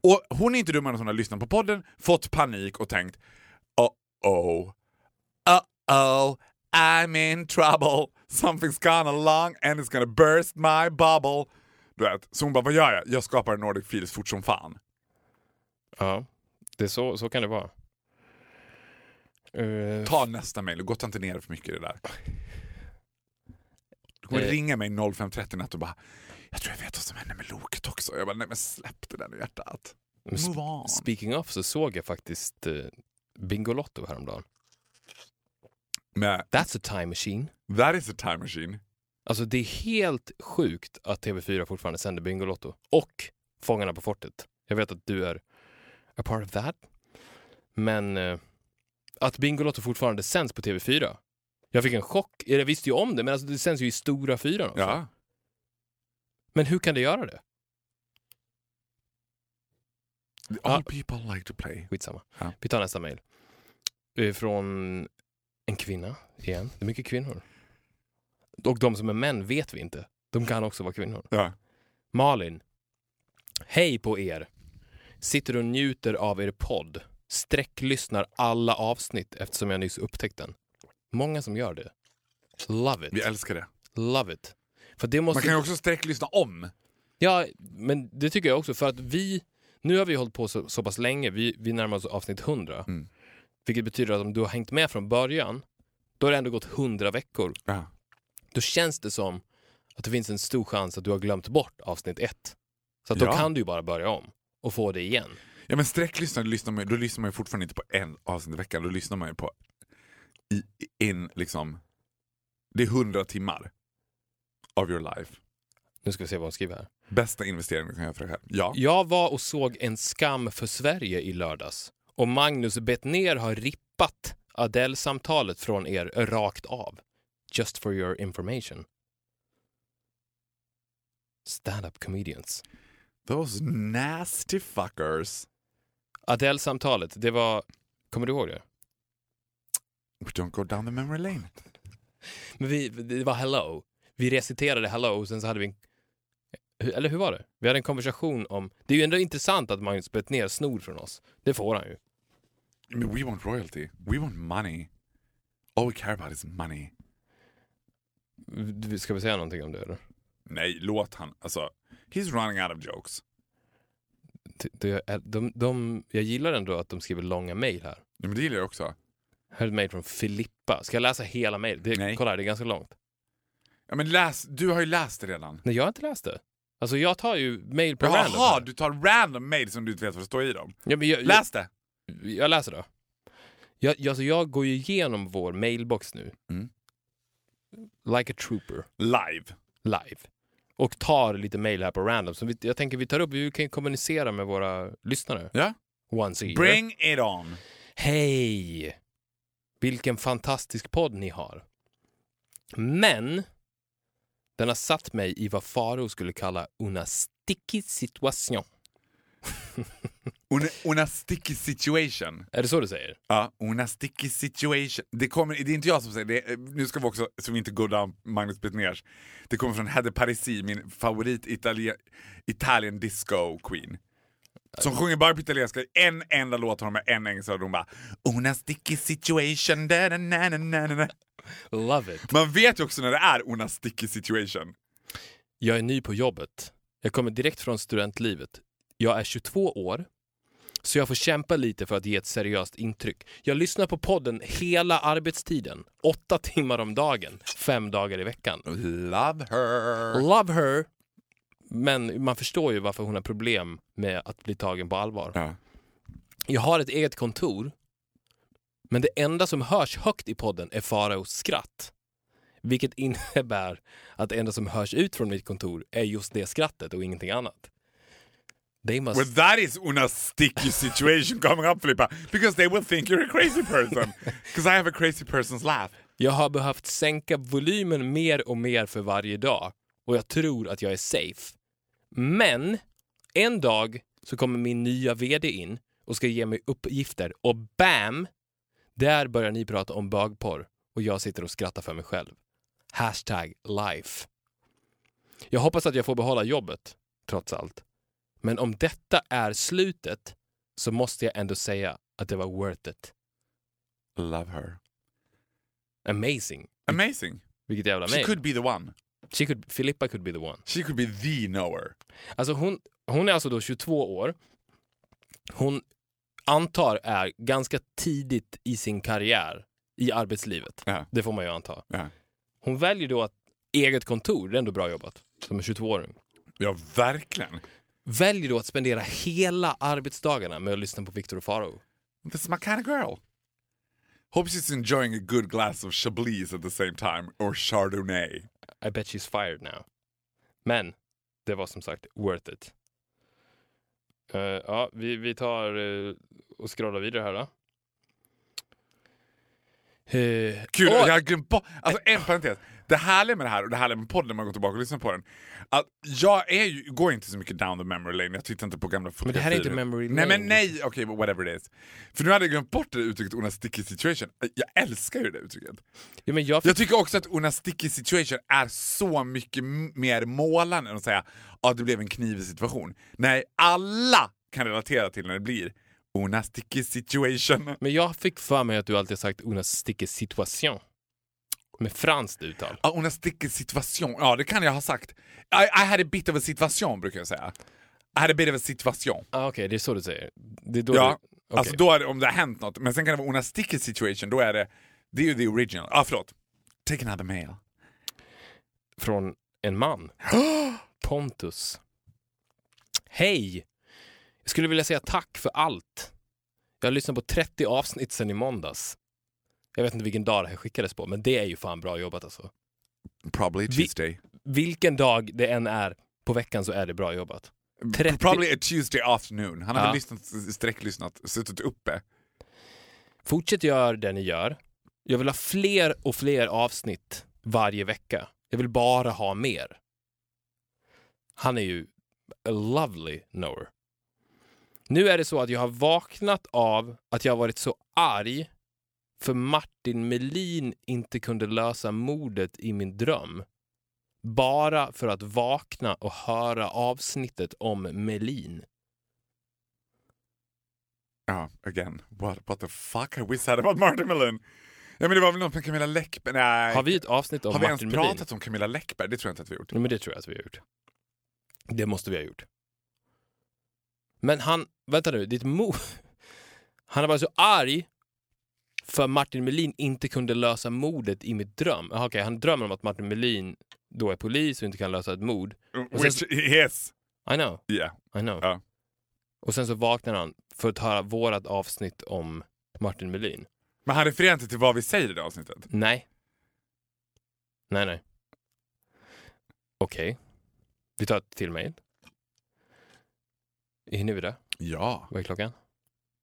Och hon är inte dummare än att hon har lyssnat på podden, fått panik och tänkt uh-oh, uh-oh, I'm in trouble, something's gone along and it's gonna burst my bubble. Du vet, så hon bara, vad gör jag? Jag skapar Nordic Feel fort som fan. Ja, det så, så kan det vara. Eh, Ta nästa mejl gotta inte ner för mycket i det där. Du kommer Eh. ringa mig 05.30 natt och bara “Jag tror jag vet vad som hände med Loket också”. Jag bara “Nej men släpp det där nu hjärtat”. Move on. Speaking of så såg jag faktiskt eh, Bingolotto häromdagen. Men That's a time machine. that is a time machine. Alltså det är helt sjukt att TV4 fortfarande sänder Bingolotto. Och Fångarna på fortet. Jag vet att du är a part of that. Men eh, att Bingolotto fortfarande sänds på TV4. Jag fick en chock. Jag visste ju om det, men alltså det sänds ju i stora fyran också. Ja. Men hur kan det göra det? All Ja. people like to play. Skitsamma. Ja. Vi tar nästa mejl. Eh, Från en kvinna igen. Det är mycket kvinnor. Och de som är män vet vi inte. De kan också vara kvinnor. Ja. Malin. Hej på er. Sitter och njuter av er podd. Sträcklyssnar alla avsnitt eftersom jag nyss upptäckt den. Många som gör det. Love Vi it. älskar det. Love it. För det måste... Man kan ju också sträcklyssna om. Ja, men det tycker jag också. För att vi... Nu har vi hållit på så, så pass länge. Vi, vi närmar oss avsnitt 100. Mm. Vilket betyder att om du har hängt med från början, då har det ändå gått 100 veckor. Ja. Då känns det som att det finns en stor chans att du har glömt bort avsnitt ett. Så att då Ja. kan du ju bara börja om och få det igen. Ja men sträcklyssnare, lyssnar man, då lyssnar man ju fortfarande inte på en avsnitt i veckan, då lyssnar man ju på i, en liksom, det är hundra timmar of your life. Nu ska vi se vad hon skriver här. Bästa investeringen du kan göra för dig själv. Ja. Jag var och såg En skam för Sverige i lördags. Och Magnus Bettner har rippat Adele-samtalet från er rakt av. Just for your information. Stand-up comedians. Those nasty fuckers. Adele-samtalet, det var... Kommer du ihåg det? We don't go down the memory lane. [LAUGHS] Men vi, det var hello. Vi reciterade hello och sen så hade vi en... Eller hur var det? Vi hade en konversation om... Det är ju ändå intressant att Magnus Bettner snor från oss. Det får han ju. I mean, we want royalty. We want money. All we care about is money. Ska vi säga någonting om det eller? Nej, låt han. Alltså, he's running out of jokes. Är- De, de, jag gillar ändå att de skriver långa mejl här. Ja, men det gillar jag också. Här är ett mejl från Filippa. Ska jag läsa hela mejlet? Nej. Kolla här, det är ganska långt. Ja, men läs, du har ju läst det redan. Nej, jag har inte läst det. Alltså jag tar ju mejl på random. Jaha, du tar random mail som du inte vet vad det står i dem. Ja, jag, Läs det! Jag läser då. Jag, jag, alltså jag går ju igenom vår mailbox nu. Mm. Like a trooper. Live. live. Och tar lite mail här på random. Så vi, jag tänker vi tar upp, vi kan kommunicera med våra lyssnare. Ja. Once a year. Bring it on. Hej! Vilken fantastisk podd ni har. Men den har satt mig i vad Faro skulle kalla una sticky situation. [LAUGHS] Una, una sticky situation. Är det så du säger? Ja, una sticky situation. Det, kommer, det är inte jag som säger det. Nu ska vi också, så vi inte går down Magnus Betnérs. Det kommer från Hedde Parisi, min favorit Italien, Italian disco queen. Som sjunger bara på italienska. En enda låt har de med en engelska och de bara Una sticky situation. Da, da, na, na, na, na. Love it. Man vet ju också när det är una sticky situation. Jag är ny på jobbet. Jag kommer direkt från studentlivet. Jag är 22 år, så jag får kämpa lite för att ge ett seriöst intryck. Jag lyssnar på podden hela arbetstiden, åtta timmar om dagen, fem dagar i veckan. Love her. Love her! Men man förstår ju varför hon har problem med att bli tagen på allvar. Ja. Jag har ett eget kontor, men det enda som hörs högt i podden är Faraos skratt. Vilket innebär att det enda som hörs ut från mitt kontor är just det skrattet och ingenting annat. They must... Well, that is una sticky situation [LAUGHS] coming up, Filippa, because they will think you're a crazy person. [LAUGHS] Because I have a crazy person's laugh. Jag har behövt sänka volymen mer och mer för varje dag och jag tror att jag är safe. Men en dag så kommer min nya VD in och ska ge mig uppgifter och BAM! Där börjar ni prata om bögporr och jag sitter och skrattar för mig själv. Hashtag life. Jag hoppas att jag får behålla jobbet, trots allt. Men om detta är slutet så måste jag ändå säga att det var worth it. Love her. Amazing. Amazing. Vilket jävla She could be the one. She could, Filippa could be the one. She could be the knower. Alltså hon, hon är alltså då 22 år. Hon antar är ganska tidigt i sin karriär i arbetslivet. Ja. Det får man ju anta. Ja. Hon väljer då att eget kontor, det är ändå bra jobbat, som en 22-åring. Ja, verkligen. Väljer då att spendera hela arbetsdagarna med att lyssna på Victor och Faro. This is my kind of girl. Hope she's enjoying a good glass of Chablis at the same time, or Chardonnay. I bet she's fired now. Men det var som sagt worth it. Eh, ja, vi, vi tar eh, och scrollar vidare här då. Eh, Kul, åh, jag har glömt bort... Alltså en parentes. Det härliga med det här och det härliga med podden när man går tillbaka och lyssnar på den. Att jag är ju, går inte så mycket down the memory lane, jag tittar inte på gamla Men det här är inte fotografier. memory Nej lane. men nej, okej but whatever it is. För nu hade jag glömt bort det uttrycket una sticky situation. Jag älskar ju det uttrycket. ja, men jag, Jag tycker också att una sticky situation är så mycket mer målande än att säga att ah, det blev en knivig situation. Nej, alla kan relatera till när det blir una sticky situation. men jag fick för mig att du alltid sagt una sticky situation. Med franskt uttal. Ja, una situation. Ja, det kan jag ha sagt. I, I had a bit of a situation brukar jag säga. I had a bit of a situation. Ah, Okej, det är så du säger. Det är då Ja, du, okej. alltså då är det om det har hänt något. Men sen kan det vara una sticky situation, då är det, det är ju the original. Ja, ah, förlåt. Take another mail. Från en man. [GASPS] Pontus. Hej! Jag skulle vilja säga tack för allt. Jag har lyssnat på 30 avsnitt sedan i måndags. Jag vet inte vilken dag det här skickades på, men det är ju fan bra jobbat alltså. Probably Vi- Tuesday. Vilken dag det än är på veckan så är det bra jobbat. 30 Probably a Tuesday afternoon. Han har Ja. lyssnat, sträcklyssnat, suttit uppe. Fortsätt göra det ni gör. Jag vill ha fler och fler avsnitt varje vecka. Jag vill bara ha mer. Han är ju a lovely knower. Nu är det så att jag har vaknat av att jag har varit så arg för Martin Melin inte kunde lösa mordet i min dröm. Bara för att vakna och höra avsnittet om Melin. Ja, again. What, what the fuck have we said about Martin Melin? Ja men det var väl något med Camilla Läckberg? Nej. Har vi ett avsnitt om har vi Martin ens Melin? pratat om Camilla Läckberg? Det tror jag inte att vi har gjort. Nej, men det tror jag att vi har gjort. Det måste vi ha gjort. Men han, vänta nu, ditt mo... [LAUGHS] Han har varit så arg för Martin Melin inte kunde lösa mordet i mitt dröm. Jaha, Okej, han drömmer om att Martin Melin då är polis och inte kan lösa ett mord. Och sen- Which yes. I know, Yeah. I know. Ja. Och sen så vaknar han för att höra vårat avsnitt om Martin Melin. Men han refererar inte till vad vi säger i det avsnittet. Nej. Nej, nej. Okej. Vi tar ett till mejl. Hinner vi det? Ja. Vad är klockan?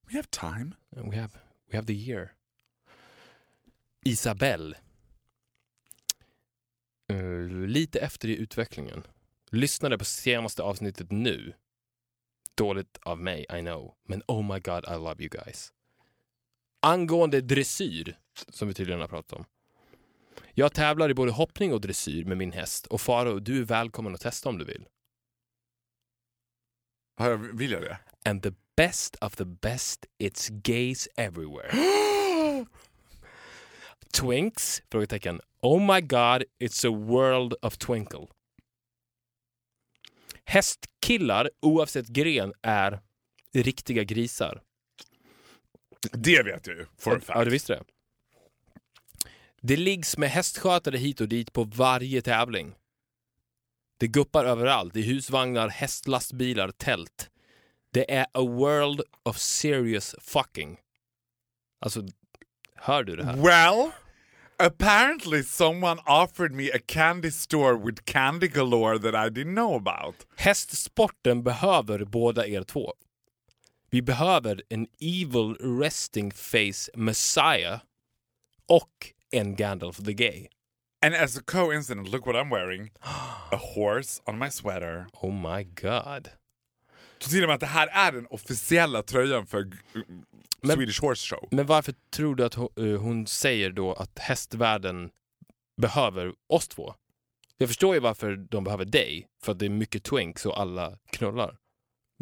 We have time. We have, we have the year. Isabelle. Eh, lite efter i utvecklingen. Lyssnade på senaste avsnittet nu. Dåligt av mig, I know. Men oh my god, I love you guys. Angående dressyr, som vi tydligen har pratat om. Jag tävlar i både hoppning och dressyr med min häst och Faro, du är välkommen att testa om du vill. Vill jag det? And the best of the best, it's gays everywhere. [GASPS] [GASPS] [GASPS] Twinks? Frågetecken. Oh my god, it's a world of twinkle. Hästkillar, oavsett gren, är riktiga grisar. Det vet jag ju, for a fact. Ja, du visste det? Det liggs med hästskötare hit och dit på varje tävling. Det guppar överallt, i husvagnar, hästlastbilar, tält. Det är a world of serious fucking. Alltså, hör du det här? Well, apparently someone offered me a candy store with candy galore that I didn't know about. Hästsporten behöver båda er två. Vi behöver en evil resting face messiah och en Gandalf the Gay. And as a coincidence, look what I'm wearing. A horse on my sweater. Oh my god. Så till och med att det här är den officiella tröjan för Men- Swedish Horse Show. Men varför tror du att hon, eh, hon säger då att hästvärlden behöver oss två? Jag förstår ju varför de behöver dig, för att det är mycket twinks och alla knullar.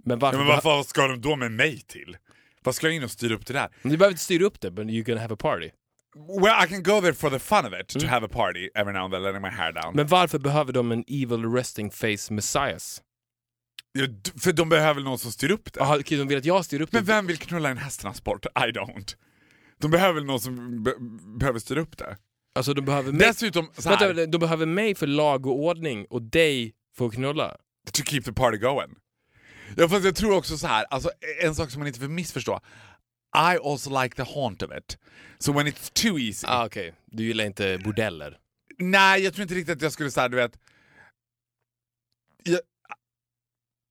Men varför, Ja, men varför ska de då med mig till? Vad ska jag in och styra upp det där? Du behöver inte styra upp det, but you can have a party. Well, I can go there for the fun of it, to have a party every now and then, letting my hair down. Men varför behöver de en evil resting face messiahs? För de behöver någon som styr upp det. Jaha, okej, de vill att jag styr upp Men det. vem vill knulla en hästtransport? I don't. De behöver väl någon som be behöver styra upp det. Alltså de behöver mig, Dessutom, så här, Vänta, de behöver mig för lag och ordning och dig för att knulla. to keep the party going. Ja, fast jag tror också så här, alltså, en sak som man inte får missförstå. I also like the haunt of it. So when it's too easy. Ah, okej. Du gillar inte bordeller? Nej, jag tror inte riktigt att jag skulle säga, du vet... Jag,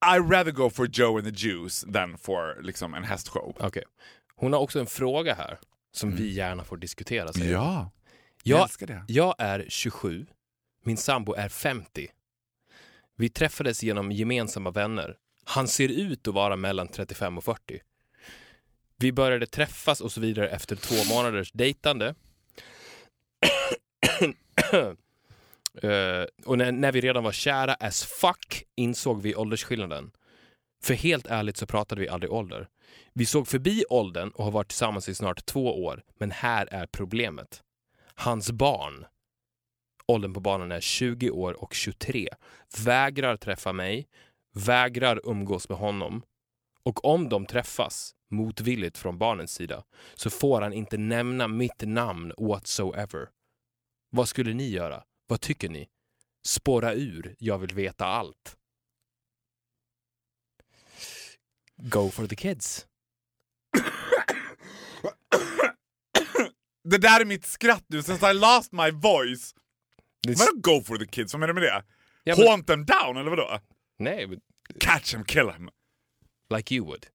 I rather go for Joe and the Juice than for liksom, en hästshow. Okej. Hon har också en fråga här som vi gärna får diskutera. säger. Mm. Ja, jag Jag, älskar det. jag är 27, min sambo är 50. Vi träffades genom gemensamma vänner. Han ser ut att vara mellan 35 och 40. Vi började träffas och så vidare efter två månaders dejtande. Uh, och när, när vi redan var kära as fuck insåg vi åldersskillnaden. För helt ärligt så pratade vi aldrig ålder. Vi såg förbi åldern och har varit tillsammans i snart två år, men här är problemet. Hans barn, åldern på barnen är 20 år och 23, vägrar träffa mig, vägrar umgås med honom och om de träffas, motvilligt från barnens sida, så får han inte nämna mitt namn whatsoever. Vad skulle ni göra? Vad tycker ni? Spåra ur, jag vill veta allt. Go for the kids. [COUGHS] Det där är mitt skratt nu, since I lost my voice. Det är s- Vadå go for the kids? Vad menar du med det? Ja, men- Haunt them down, eller vadå? Nej, but Catch them, kill them. like you would.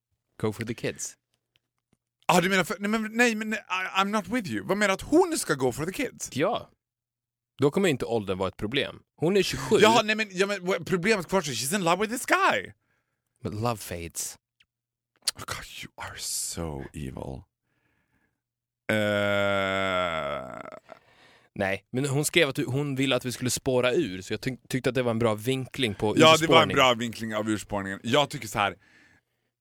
Go for the kids. Ah, du menar för, nej, men, nej, men I, I'm not with you. Vad menar du att hon ska go for the kids? Ja. Då kommer inte åldern vara ett problem. Hon är 27, Ja, nej, men, ja, men problemet kvarstår, she's in love with this guy. but love fades. Oh God, you are so evil. Eh, Nej, men hon skrev att hon ville att vi skulle spåra ur, så jag tyck- tyckte att det var en bra vinkling på ja, det var en urspårning. bra vinkling av urspårningen. Jag tycker så här.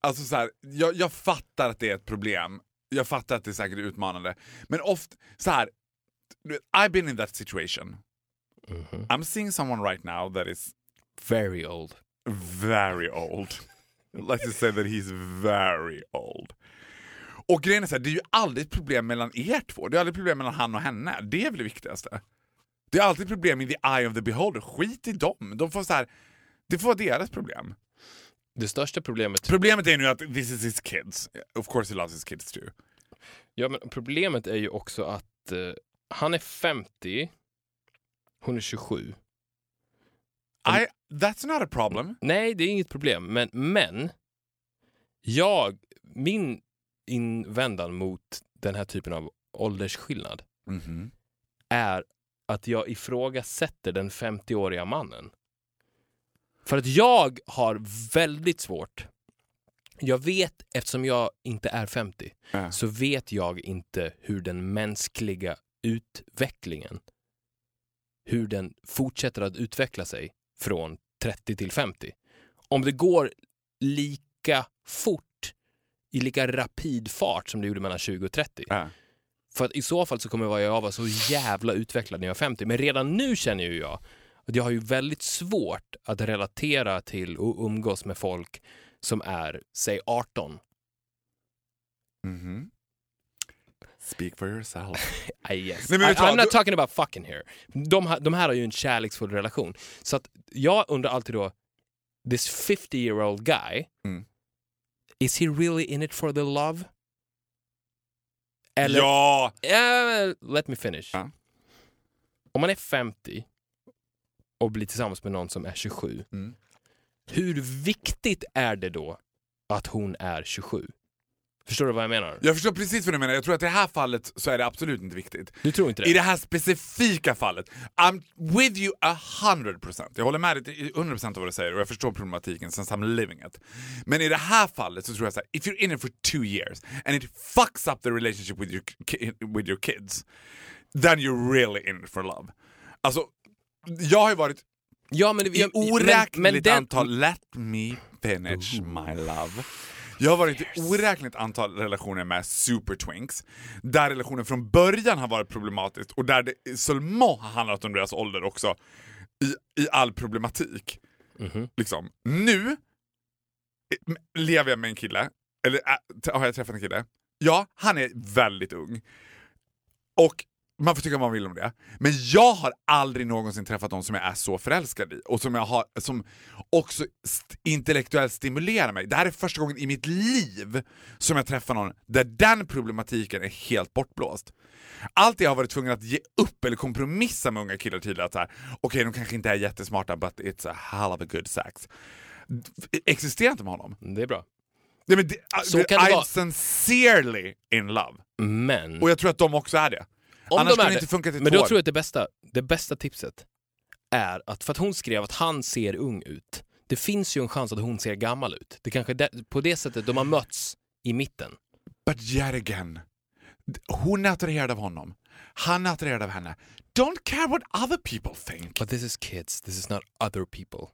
Alltså så här, jag, jag fattar att det är ett problem. Jag fattar att det är säkert utmanande. Men ofta, så här. I've been in that situation. Mhm. I'm seeing someone right now that is Very old. very old. [LAUGHS] Let's just say that he's very old. Och grejen är så här, det är ju aldrig ett problem mellan er två. Det är aldrig ett problem mellan han och henne. Det är väl det viktigaste. Det är alltid problem in the eye of the beholder. Skit i dem. De får så här, det får vara deras problem. Det största problemet... Problemet är nu att this is his kids. Of course he loves his kids too. Ja, men problemet är ju också att eh, han är 50, hon är 27. I, that's not a problem. Nej, det är inget problem. Men, men jag, min invändan mot den här typen av åldersskillnad Mhm. är att jag ifrågasätter den 50-åriga mannen. För att jag har väldigt svårt. Jag vet, eftersom jag inte är 50, Ja. så vet jag inte hur den mänskliga utvecklingen, hur den fortsätter att utveckla sig från 30 till 50. Om det går lika fort, i lika rapid fart som det gjorde mellan 20 och 30. Ja. För att i så fall så kommer jag vara så jävla utvecklad när jag är 50. Men redan nu känner ju jag att jag har ju väldigt svårt att relatera till och umgås med folk som är, säg 18. Mhm. Speak for yourself. I, [LAUGHS] yes. Nej, I? I'm not talking about fucking here. De, de här har ju en kärleksfull relation. Så att jag undrar alltid då, this 50 year old guy, Mm. is he really in it for the love? Eller, Ja! Eh, let me finish. Ja. Om man är 50 och blir tillsammans med någon som är 27, Mm. hur viktigt är det då att hon är 27? Förstår du vad jag menar? Jag förstår precis vad du menar. Jag tror att i det här fallet så är det absolut inte viktigt. Du tror inte det? I det här specifika fallet, I'm with you a hundred percent. Jag håller med dig till 100 procent av vad du säger och jag förstår problematiken since I'm living it. Men i det här fallet så tror jag så här, if you're in it for two years and it fucks up the relationship with your, with your kids, then you're really in it for love. Alltså, jag har ju varit ja, men, i oräkneligt antal... Let me finish my love. Jag har varit i oräkneligt antal relationer med supertwinks, där relationen från början har varit problematisk och där det seulement har handlat om deras ålder också, i, i all problematik. Mhm. Liksom. Nu lever jag med en kille, eller äh, har jag träffat en kille? Ja, han är väldigt ung. Och man får tycka vad man vill om det. Men jag har aldrig någonsin träffat någon som jag är så förälskad i och som, jag har, som också st- intellektuellt stimulerar mig. Det här är första gången i mitt liv som jag träffar någon där den problematiken är helt bortblåst. Allt jag har varit tvungen att ge upp eller kompromissa med unga killar tidigare, att okej de kanske inte är jättesmarta but it's a hell of a good sex. Existerar inte med honom. det är bra. Nej, men det, Så det, kan det I'm vara. sincerely in love. Men, Och jag tror att de också är det. Om Annars de skulle är det inte funka till men då tror jag att det bästa, det bästa tipset är att, för att hon skrev att han ser ung ut, det finns ju en chans att hon ser gammal ut. Det kanske är på det sättet de har mötts i mitten. But yet again. Hon är attraherad av honom. Han är attraherad av henne. Don't care what other people think. But this is kids, this is not other people.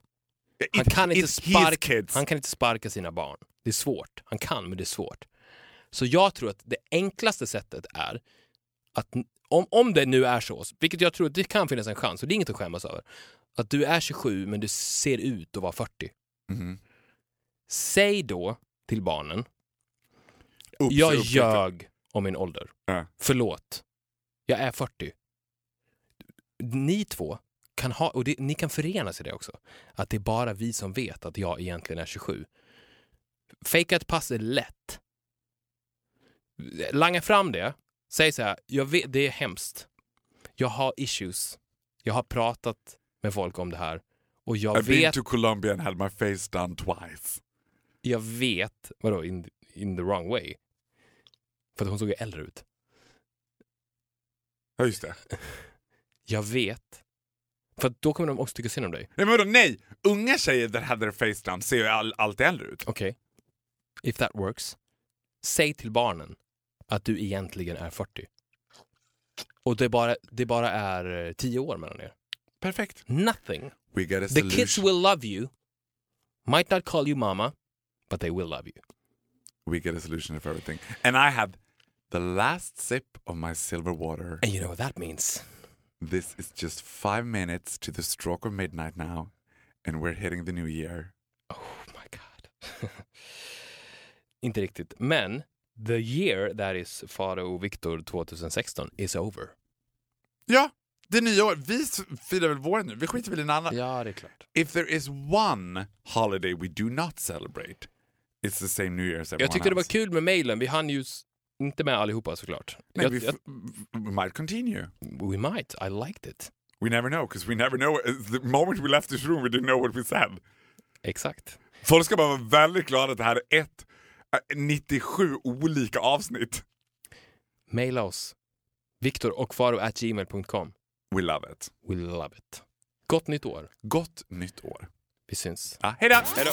It- Han kan, inte sparka, han kan inte sparka sina barn. Det är svårt. Han kan, men det är svårt. Så jag tror att det enklaste sättet är att om, om det nu är så, vilket jag tror att det kan finnas en chans, och det är inget att skämmas över, att du är 27 men du ser ut att vara 40. Mhm. Säg då till barnen, Oops, jag oops, ljög om min ålder. Ja. Förlåt. Jag är 40. Ni två kan ha, och det, ni kan förenas i det också, att det är bara vi som vet att jag egentligen är 27. Fejka ett pass är lätt. Langa fram det. Säg så här, jag vet, det är hemskt. Jag har issues. Jag har pratat med folk om det här. Och jag I've been vet, to Colombia and had my face done twice. jag vet, vadå in, in the wrong way? För att hon såg ju äldre ut. Ja just det. [LAUGHS] Jag vet. För då kommer de också tycka synd om dig. Nej men vadå nej! Unga tjejer that had their face done ser ju all, alltid äldre ut. Okej. If that works. Säg till barnen att du egentligen är 40. Och det bara, det bara är eh, 10 år mellan er. Perfekt. Nothing. We got a The solution. kids will love you. Might not call you mama, but they will love you. We get a solution of everything. And I have the last sip of my silver water. And you know what that means. This is just five minutes to the stroke of midnight now. And we're hitting the new year. Oh my god. [LAUGHS] Inte riktigt. Men the year that is Faro Victor 2016 is over. Ja, det nya år. Vi firar väl våren nu. Vi skiter väl i en annan. Ja, det är klart. If there is one holiday we do not celebrate, it's the same New Year as everyone Jag tyckte det var else. kul med mailen. Vi hann ju inte med allihopa såklart. Nej, jag, vi jag, we might continue. we might. I liked it. We never know, because we never know. The moment we left this room we didn't know what we said. Exakt. Folk ska bara vara väldigt glada att det här är ett, 97 olika avsnitt. Maila oss. Viktor och Faro at gmail.com. We love it. We love it. Gott nytt år. Gott nytt år. Vi syns. Ja, hej då! Hej då!